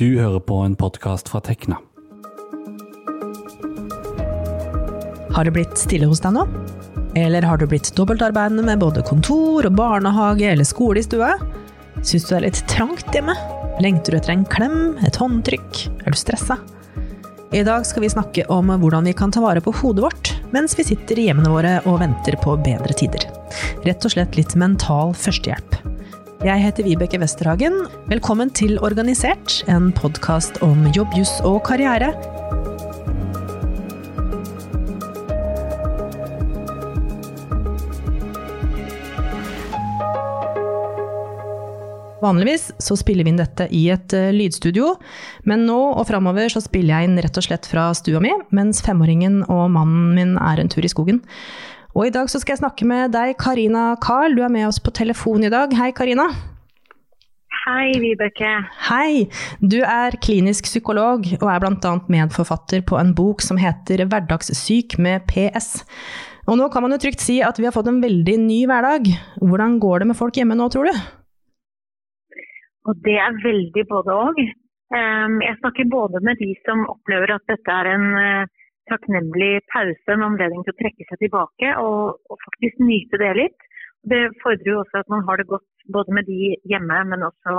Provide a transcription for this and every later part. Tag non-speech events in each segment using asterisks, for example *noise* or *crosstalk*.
Du hører på en podkast fra Tekna. Har det blitt stille hos deg nå? Eller har du blitt dobbeltarbeidende med både kontor og barnehage eller skole i stua? Syns du det er litt trangt hjemme? Lengter du etter en klem, et håndtrykk? Er du stressa? I dag skal vi snakke om hvordan vi kan ta vare på hodet vårt mens vi sitter i hjemmene våre og venter på bedre tider. Rett og slett litt mental førstehjelp. Jeg heter Vibeke Westerhagen. Velkommen til Organisert, en podkast om jobb, juss og karriere. Vanligvis så spiller vi inn dette i et uh, lydstudio, men nå og framover så spiller jeg inn rett og slett fra stua mi, mens femåringen og mannen min er en tur i skogen. Og i dag så skal jeg snakke med deg, Karina Carl. Du er med oss på telefon i dag. Hei, Karina. Hei, Vibeke. Hei. Du er klinisk psykolog og er bl.a. medforfatter på en bok som heter 'Hverdagssyk med PS'. Og nå kan man jo trygt si at vi har fått en veldig ny hverdag. Hvordan går det med folk hjemme nå, tror du? Og det er veldig både òg. Jeg snakker både med de som opplever at dette er en eh, takknemlig pause, en anledning til å trekke seg tilbake og, og, faktisk nyte det litt. Det fordrer jo også at man har det godt både med de hjemme, men også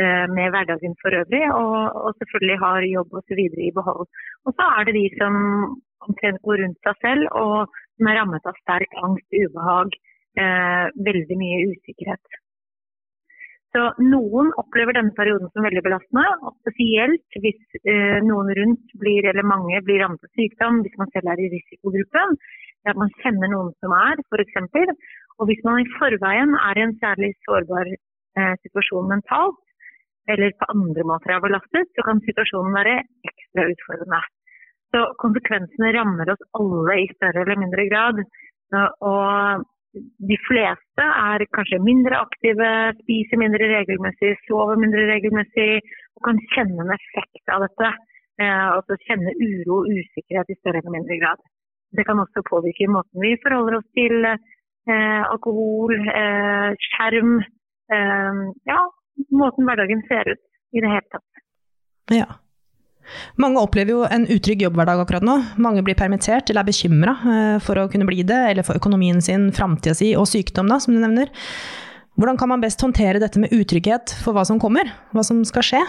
eh, med hverdagen for øvrig. Og, og selvfølgelig har jobb osv. i behold. Og så er det de som omtrent går rundt seg selv og som er rammet av sterk angst, ubehag, eh, veldig mye usikkerhet. Så Noen opplever denne perioden som veldig belastende, og spesielt hvis eh, noen rundt blir, eller mange blir rammet av sykdom, hvis man selv er i risikogruppen, at man kjenner noen som er, f.eks. Og hvis man i forveien er i en særlig sårbar eh, situasjon mentalt, eller på andre måter er belastet, så kan situasjonen være ekstra utfordrende. Så konsekvensene rammer oss alle i større eller mindre grad. Og de fleste er kanskje mindre aktive, spiser mindre regelmessig, sover mindre regelmessig og kan kjenne en effekt av dette. Eh, altså kjenne uro og usikkerhet i større eller mindre grad. Det kan også påvirke måten vi forholder oss til eh, alkohol, eh, skjerm. Eh, ja, måten hverdagen ser ut i det hele tatt. Ja. Mange opplever jo en utrygg jobbhverdag akkurat nå. Mange blir permittert eller er bekymra eh, for å kunne bli det, eller for økonomien sin, framtida si og sykdom, da, som du nevner. Hvordan kan man best håndtere dette med utrygghet for hva som kommer, hva som skal skje?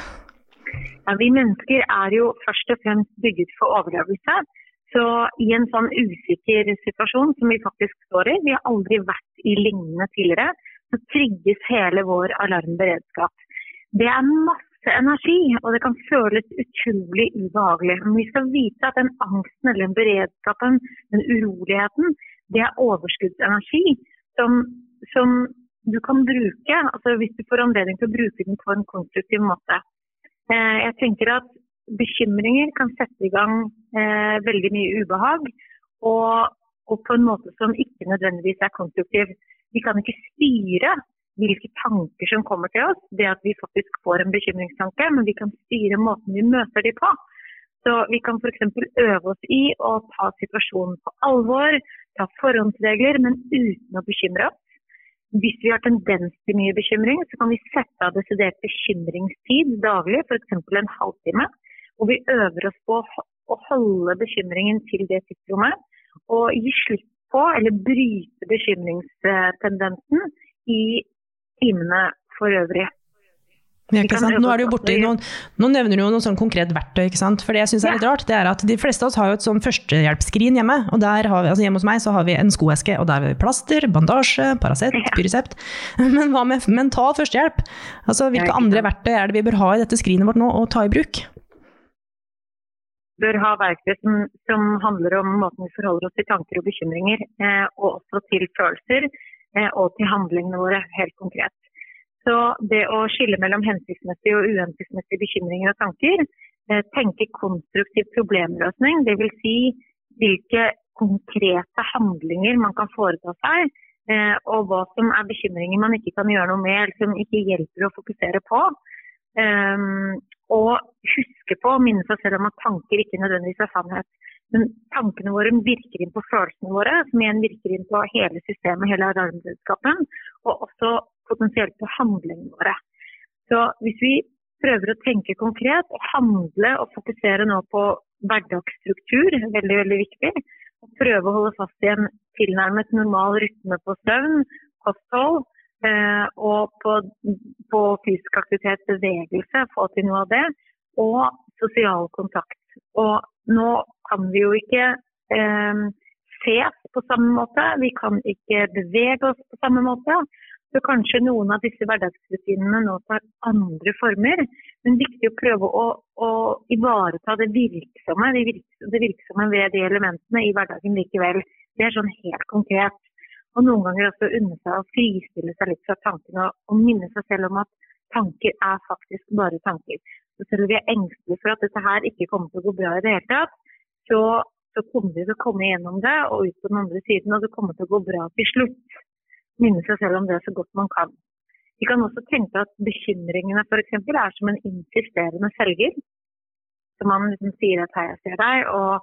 Ja, vi mennesker er jo først og fremst bygget for overlevelse. Så i en sånn usikker situasjon som vi faktisk står i, vi har aldri vært i lignende tidligere, så trigges hele vår alarmberedskap. Det er masse masse energi, og det kan føles utrolig ubehagelig. Men vi skal vite at den angsten eller den beredskapen, den uroligheten, det er overskuddsenergi som, som du kan bruke altså hvis du får anledning til å bruke den på en konstruktiv måte. Eh, jeg tenker at bekymringer kan sette i gang eh, veldig mye ubehag, og, og, på en måte som ikke nødvendigvis er konstruktiv. Vi kan ikke styre hvilke tanker som kommer til oss. Det at vi faktisk får en bekymringstanke, men vi kan styre måten vi møter dem på. Så Vi kan f.eks. øve oss i å ta situasjonen på alvor, ta forhåndsregler, men uten å bekymre oss. Hvis vi har tendens til mye bekymring, så kan vi sette av desidert bekymringstid daglig, f.eks. en halvtime. Og vi øver oss på å holde bekymringen til det tidsrommet. Og gi slutt på, eller bryte bekymringstendensen i timene for øvrig. Ja, nå, er du borti noen, nå nevner du jo noe sånn konkret verktøy. ikke sant? For det jeg synes er litt rart, det er at de fleste av oss har jo et sånn førstehjelpsskrin hjemme. og der har vi, altså Hjemme hos meg så har vi en skoeske, og der har vi plaster, bandasje, Paracet, Pyresept. *laughs* Men hva med mental førstehjelp? Altså, Hvilke andre verktøy er det vi bør ha i dette skrinet vårt nå, og ta i bruk? bør ha verktøy som, som, handler om måten vi forholder oss til tanker og bekymringer, eh, og også til følelser. Eh, og til handlingene våre, helt konkret. Så det å skille mellom hensiktsmessige og uhensiktsmessige bekymringer og tanker, eh, tenke konstruktiv problemløsning, dvs. Si hvilke konkrete handlinger man kan foreta seg, eh, og hva som er bekymringer man ikke kan gjøre noe med, eller som ikke hjelper å fokusere på. Og huske på å minne seg selv om at tanker ikke nødvendigvis er sannhet. Men tankene våre virker inn på følelsene våre, som igjen virker inn på hele systemet, hele alarmberedskapen, og også potensielt på handlingene våre. Så hvis vi prøver å tenke konkret og handle og fokusere nå på hverdagsstruktur, veldig, veldig viktig. Og prøve å holde fast i en tilnærmet normal rytme på søvn, kosthold eh, og på, på, fysisk aktivitet, bevegelse, få til noe av det. Og sosial kontakt. Og nå kan vi jo ikke eh, ses på samme måte, vi kan ikke bevege oss på samme måte. Så kanskje noen av disse hverdagsrutinene nå tar andre former. Men det er viktig å prøve å, å ivareta det virksomme, det virksomme ved de elementene i hverdagen likevel. Det er sånn helt konkret. Og noen ganger også unne seg å fristille seg litt fra tankene og, og minne seg selv om at tanker er faktisk bare tanker. Så selv om vi er engstelige for at dette her ikke kommer til å gå bra i det hele tatt, så, så kommer vi til å komme gjennom det og ut på den andre siden, og det kommer til å gå bra til slutt minne seg selv om det så godt man kan. Vi kan også tenke at bekymringene f.eks. er som en insisterende selger. Så man liksom sier at 'hei, jeg ser deg', og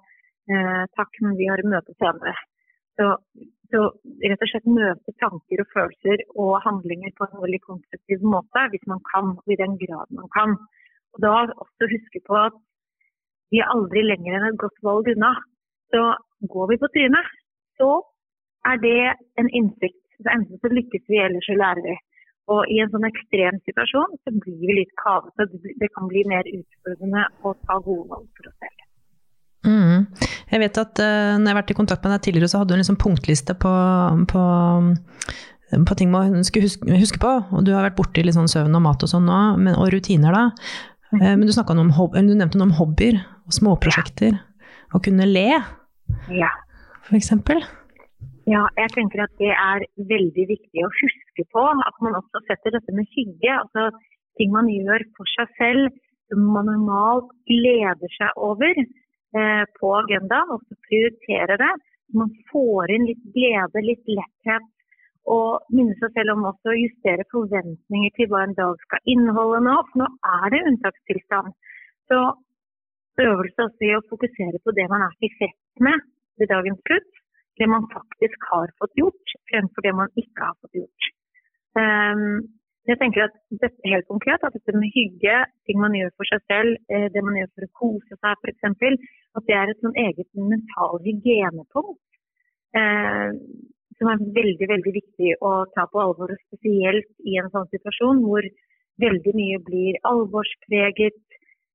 eh, 'takk, men vi har møte senere'. Så, så, rett og slett møte tanker og følelser og handlinger på en veldig konstruktiv måte, hvis man kan, og i den grad man kan. Og da også huske på at vi er aldri lenger enn et godt valg unna. Så går vi på trynet, så er det en innsikt så enten så lykkes vi, eller så lærer vi. Og i en sånn ekstrem situasjon så blir vi litt kavete. Det kan bli mer utfordrende å ta gode valg for oss selv. Jeg vet at uh, når jeg har vært i kontakt med deg tidligere, så hadde du en liksom punktliste på, på, på ting man skulle huske, huske, på. Og du har vært borti litt sånn søvn og mat og sånn nå, men, og rutiner da. Mm. Uh, men du, om, du, nevnte noe om hobbyer og småprosjekter. Ja. Å kunne le, ja. eksempel. Ja, jeg tenker at det er veldig viktig å huske på. At man også setter dette med hygge. Altså ting man gjør for seg selv som man normalt gleder seg over på agendaen. Og så prioritere det. Man får inn litt glede, litt letthet. Og minne seg selv om også å justere forventninger til hva en dag skal inneholde nå. For nå er det unntakstilstand. Så øvelse også i å fokusere på det man er tilfreds med ved dagens slutt det man faktisk har fått gjort, fremfor det man ikke har fått gjort. Um, jeg tenker at dette helt konkret, at dette med hygge, ting man gjør for seg selv, eh, det man gjør for å kose seg f.eks., at det er et sånn eget mental hygienepunkt. Eh, som er veldig veldig viktig å ta på alvor, spesielt i en sånn situasjon hvor veldig mye blir alvorspreget.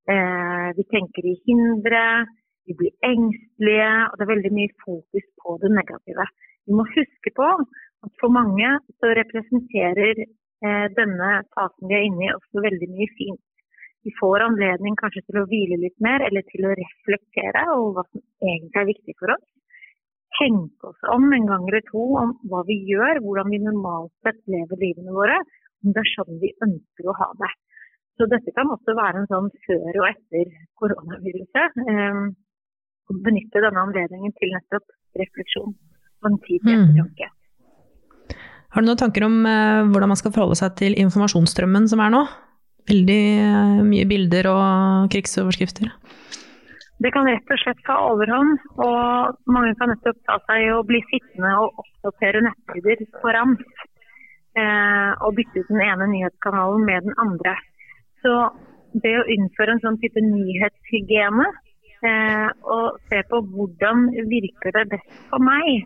Eh, vi tenker i hindre, vi blir engstelige, og det er veldig mye fokus på det negative. Vi må huske på at for mange så representerer denne fasen vi er inne i også veldig mye fint. Vi får anledning kanskje til å hvile litt mer, eller til å reflektere over hva som egentlig er viktig for oss. Tenke oss om en gang eller to om hva vi gjør, hvordan vi normalt sett lever livene våre. Om det er sånn vi ønsker å ha det. Så dette kan også være en sånn før og etter koronaviruset. Eh, benytte denne anledningen til nettopp refleksjon og en tid til ettertanke. Har du noen tanker om uh, hvordan man skal forholde seg til informasjonsstrømmen som er nå? Veldig uh, mye bilder og krigsoverskrifter. Det kan rett og slett ta overhånd, og mange kan nettopp ta seg å bli sittende og oppdatere nettsider på rams. Eh, og bytte ut den ene nyhetskanalen med den andre. Så det å innføre en sånn type nyhetshygiene eh, og se på hvordan virker det best for meg.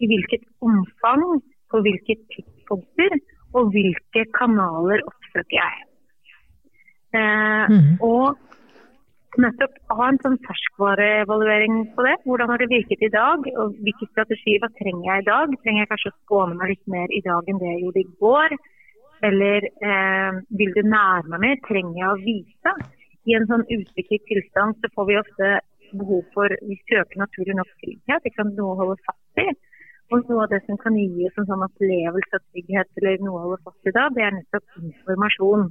I hvilket omfang, på hvilke tidspunkter og hvilke kanaler oppsøker jeg. Eh, mm. Og nettopp ha en sånn ferskvareevaluering på det. Hvordan har det virket i dag, og hvilke strategier hva trenger jeg i dag? Trenger jeg kanskje å skåne meg litt mer i dag enn det jeg gjorde i går? Eller eh, vil du nære meg mer? Trenger jeg å vise? i en sånn usikker tilstand så får vi ofte behov for Vi søker naturlig nok trygghet, ikke sant? noe å holde fast i. Og noe av det som kan gi oss en sånn opplevelse av trygghet eller noe å holde fast i da, det er nettopp informasjon.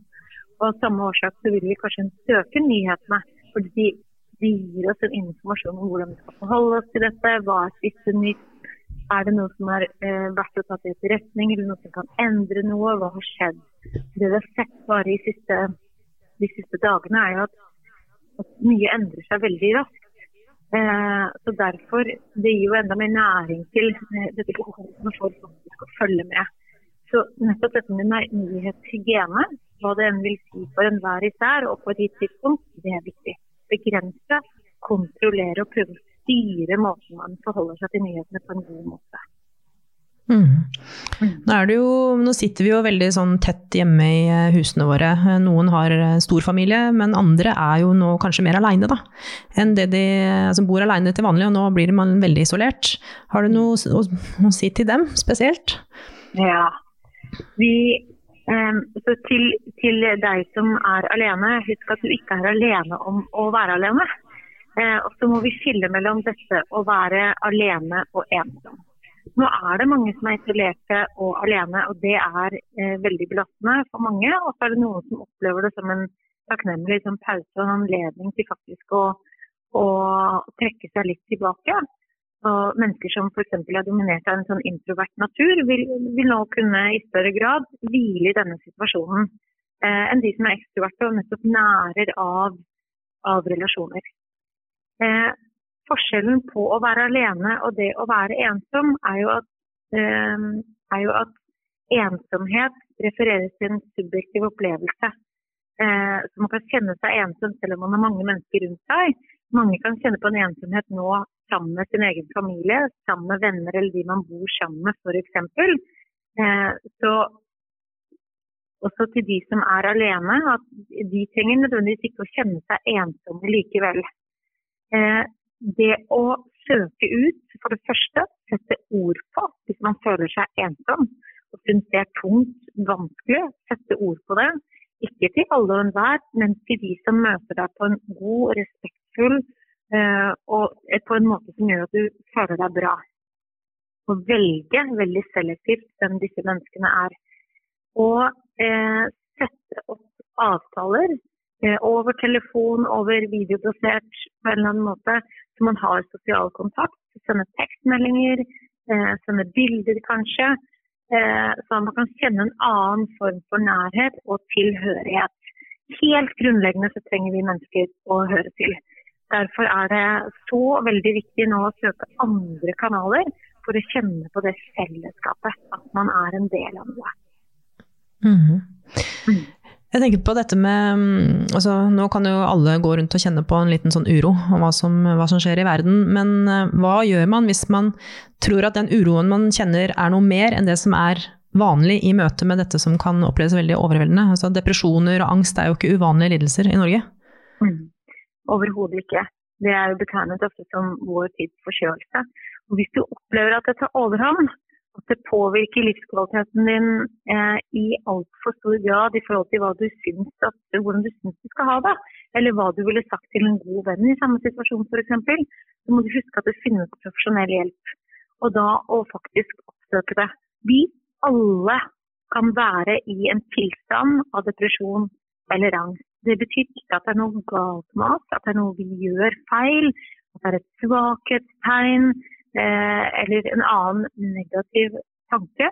Og av samme årsak så vil vi kanskje søke nyhetene. fordi de, de gir oss en informasjon om hvordan vi skal forholde oss til dette. Hva er siste nytt? Er det noe som er eh, verdt å ta til etterretning, eller noe som kan endre noe? Hva har skjedd? Det vi har sett bare siste de siste dagene, er jo at, at mye endrer seg veldig raskt. Eh, så derfor, Det gir jo enda mer næring til eh, dette behovet for faktisk å følge med. Så nettopp dette med nyhetshygiene, hva det enn vil si for enhver især og på et gitt tidspunkt, det er viktig. Begrense, kontrollere og prøve å styre måten man forholder seg til nyhetene på en god måte. Mm. Nå, jo, nå, sitter vi jo veldig sånn tett hjemme i eh, husene våre. Noen har eh, stor familie, men andre er jo nå kanskje mer aleine enn det de altså bor aleine til vanlig, og nå blir man veldig isolert. Har du noe å, å si til dem spesielt? Ja. Vi, eh, til, til, deg som er alene, husk at du ikke er alene om å være alene. Uh, og så må vi skille mellom dette å være alene og ensom. Nå er det mange som er isolerte og alene, og det er eh, veldig belastende for mange. Og så er det noen som opplever det som en takknemlig som pause og en anledning til faktisk å, å trekke seg litt tilbake. Og mennesker som f.eks. er dominert av en sånn introvert natur, vil, vil, nå kunne i større grad hvile i denne situasjonen eh, enn de som er ekstroverte og nettopp nærer av, av relasjoner. Eh, forskjellen på å være alene og det å være ensom, er jo at, eh, er jo at ensomhet refereres til en subjektiv opplevelse. Eh, så man kan kjenne seg ensom selv om man har mange mennesker rundt seg. Mange kan kjenne på en ensomhet nå sammen med sin egen familie, sammen med venner eller de man bor sammen med f.eks. Eh, så også til de som er alene, at de trenger nødvendigvis ikke å kjenne seg ensomme likevel. Uh, det å søke ut, for det første, sette ord på hvis man føler seg ensom og syns det er tungt, vanskelig, sette ord på det. Ikke til alle og enhver, men til de som møter deg på en god, respektfull uh, og på en måte som gjør at du føler deg bra. Å velge veldig selektivt hvem disse menneskene er. Og eh, sette opp avtaler eh, over telefon, over videobasert på en eller annen måte, så man har sosial kontakt. Sende tekstmeldinger, eh, sende bilder kanskje. Eh, så man kan kjenne en annen form for nærhet og tilhørighet. Helt grunnleggende så trenger vi mennesker å høre til. Derfor er det så veldig viktig nå å søke andre kanaler for å kjenne på det fellesskapet. At man er en del av noe. Mm. Jeg tenker på dette med mm, altså, Nå kan jo alle gå rundt og kjenne på en liten sånn uro om hva som, hva som, skjer i verden, men eh, hva gjør man hvis man tror at den uroen man kjenner er noe mer enn det som er vanlig i møte med dette som kan oppleves veldig overveldende? Altså, depresjoner og angst er jo ikke uvanlige lidelser i Norge? Mm. Overhodet ikke. Det er jo betegnet ofte som vår tids forkjølelse. Og hvis du opplever at det tar overhånd, at det påvirker livskvaliteten din eh, i altfor stor grad i forhold til hva du syns at, hvordan du syns du skal ha det. Eller hva du ville sagt til en god venn i samme situasjon f.eks. Så må du huske at det finnes profesjonell hjelp. Og da å faktisk oppsøke det. Vi alle kan være i en tilstand av depresjon eller angst. Det betyr ikke at det er noe galt med oss, at det er noe vi gjør feil, at det er et svakhetstegn eller en annen negativ tanke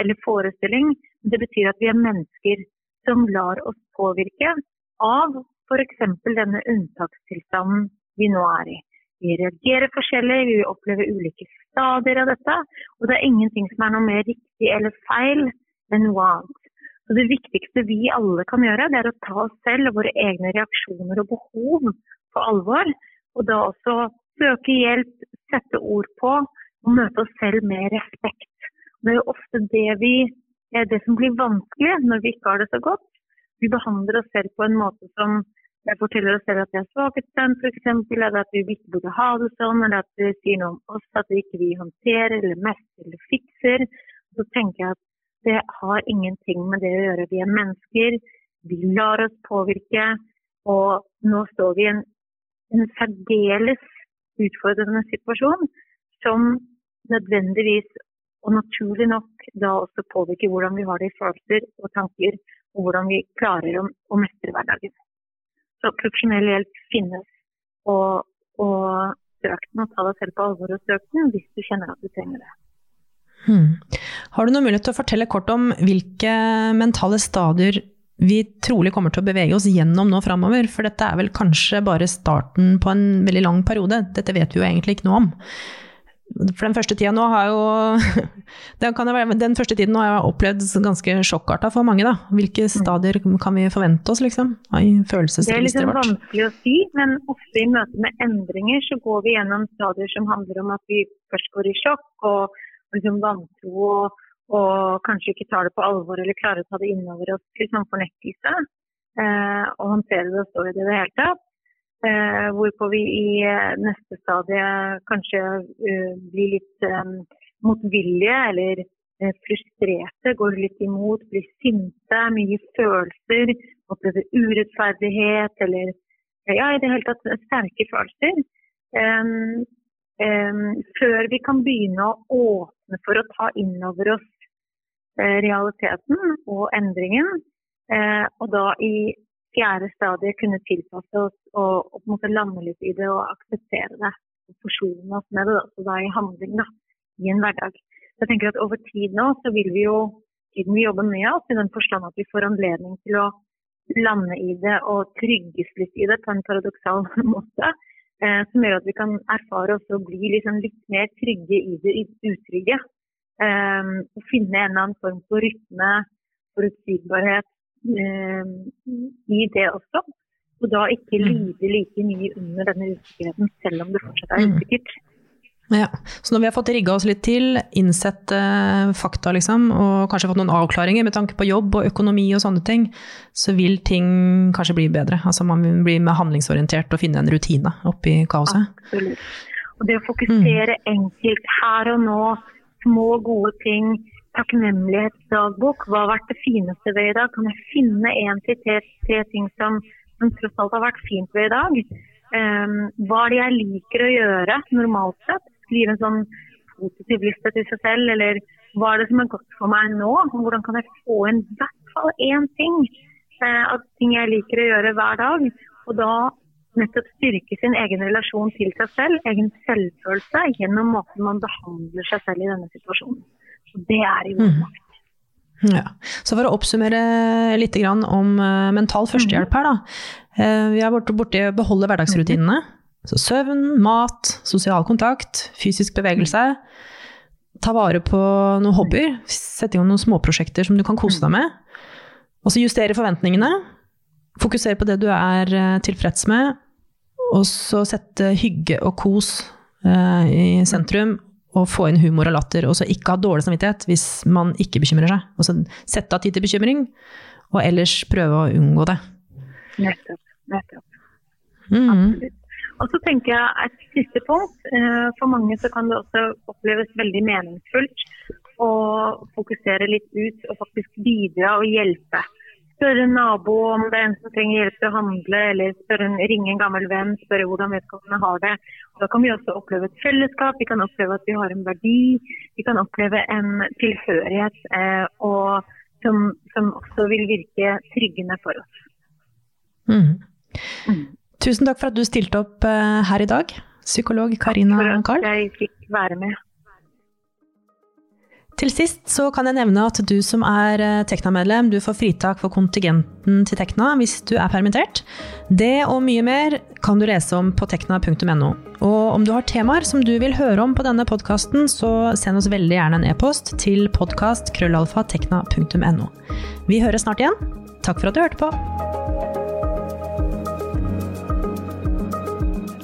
eller forestilling. Det betyr at vi er mennesker som lar oss påvirke av f.eks. denne unntakstilstanden vi nå er i. Vi reagerer forskjellig, vi opplever ulike stadier av dette. Og det er ingenting som er noe mer riktig eller feil enn noe annet. Så Det viktigste vi alle kan gjøre, det er å ta oss selv og våre egne reaksjoner og behov på alvor. Og da også søke hjelp, sette ord på og møte oss selv med respekt. Det er jo ofte det, vi, det som blir vanskelig når vi ikke har det så godt. Vi behandler oss selv på en måte som jeg forteller oss selv at det er svakhetstegn f.eks., eller at vi ikke burde ha det sånn, eller at det sier noe om oss at vi ikke vi håndterer eller mestrer eller fikser. Så tenker jeg at det har ingenting med det å gjøre. Vi er mennesker, vi lar oss påvirke, og nå står vi i en, en særdeles utfordrende situasjon som nødvendigvis og naturlig nok da også påvirker hvordan vi har det i følelser og tanker, og hvordan vi klarer å, å mestre hverdagen. Så profesjonell hjelp finnes, og, og søk den og ta deg selv på alvor og søk den hvis du kjenner at du trenger det. Hmm. Har du noen mulighet til å fortelle kort om hvilke mentale stadier vi trolig kommer til å bevege oss gjennom nå framover. For dette er vel kanskje bare starten på en veldig lang periode. Dette vet vi jo egentlig ikke noe om. For den første tida nå har jo *laughs* den, være, den første tiden har jeg opplevd ganske sjokkarta for mange, da. Hvilke mm. stadier kan vi forvente oss, liksom? I følelsesregisteret vårt? Det er litt vanskelig å si, men ofte i møte med endringer så går vi gjennom stadier som handler om at vi først går i sjokk og liksom vantro og, og, kanskje ikke tar det på alvor eller klarer å ta det innover oss til sånn fornektelse. Eh, og håndtere det og stå i det i det hele tatt. Eh, hvorpå vi i eh, neste stadie kanskje uh, blir litt um, motvillige eller uh, frustrerte, går litt imot, blir sinte, mye følelser, opplever urettferdighet eller ja, i det hele tatt sterke følelser. Um, um, før vi kan begynne å åpne for å ta inn over oss realiteten og endringen. og da i fjerde stadiet kunne tilpasse oss og, og, på en måte lande litt i det og akseptere det. Og forsone oss med det, så da i handling da, i en hverdag. Så jeg tenker at Over tid nå så vil vi jo tiden vi jobber med oss, i den forstand at vi får anledning til å lande i det og trygges litt i det på en paradoksal *laughs* måte. Eh, som gjør at vi kan erfare oss og bli liksom litt mer trygge i det utrygge. Eh, og finne en eller annen form for rytme, forutsigbarhet, Eh, i det også. Og da ikke mm. lide like mye under denne usikkerheten, selv om det fortsatt er mm. usikkert. Ja, Så når vi har fått rigga oss litt til, innsett eh, fakta liksom, og kanskje fått noen avklaringer med tanke på jobb og økonomi og sånne ting, så vil ting kanskje bli bedre. Altså Man blir mer handlingsorientert og finne en rutine oppi kaoset. Absolutt. Og det å fokusere mm. enkelt her og nå, små, gode ting, takknemlighetsdagbok. Hva har vært det fineste ved i dag? Kan jeg finne én til tre, ting som, som, tross alt har vært fint ved i dag? Um, hva er det jeg liker å gjøre normalt sett? Skrive en sånn positiv liste til seg selv, eller hva er det som er godt for meg nå? Hvordan kan jeg få inn i hvert fall én ting uh, av ting jeg liker å gjøre hver dag? Og da nettopp styrke sin egen relasjon til seg selv, egen selvfølelse, gjennom måten man behandler seg selv i denne situasjonen. Så Det er i vår mm. Ja. Så for å oppsummere litt om eh, mental førstehjelp her, da. Eh, vi har vært borti å beholde hverdagsrutinene. Så søvn, mat, sosial kontakt, fysisk bevegelse. Ta vare på noen hobbyer. Sette i gang noen småprosjekter som du kan kose deg med. Og så justere forventningene. Fokusere på det du er eh, tilfreds med. Og så sette hygge og kos i sentrum Og få inn humor og latter, og så ikke ha dårlig samvittighet hvis man ikke bekymrer seg. Og så sette av tid til bekymring, og ellers prøve å unngå det. Nettopp. Nettopp. Mm. Absolutt. Og så tenker jeg et siste punkt. Eh, for mange så kan det også oppleves veldig meningsfullt å fokusere litt ut og faktisk bidra og hjelpe spørre en nabo om det er en som trenger hjelp til å handle, eller spørre en, ringe en gammel venn, spørre hvordan vedkommende har det. Og da kan vi også oppleve et fellesskap, vi kan oppleve at vi har en verdi, vi kan oppleve en tilhørighet eh, og, som, som, også vil virke tryggende for oss. Mm. Mm. Tusen takk for at du stilte opp eh, her i dag, psykolog Karina Karl. Takk for at jeg fikk være med. Til sist så kan jeg nevne at du som er eh, Tekna-medlem, du får fritak for kontingenten til Tekna hvis du er permittert. Det og mye mer kan du lese om på tekna.no. Og om du har temaer som du vil høre om på denne podkasten, så send oss veldig gjerne en e-post til podkastkrøllalfatekna.no. Vi høres snart igjen. Takk for at du hørte på.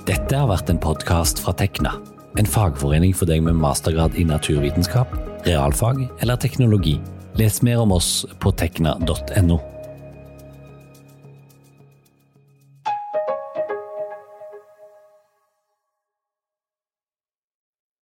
Dette har vært en podkast fra Tekna, en fagforening for deg med mastergrad i naturvitenskap realfag eller teknologi. Les mer om oss på tekna.no.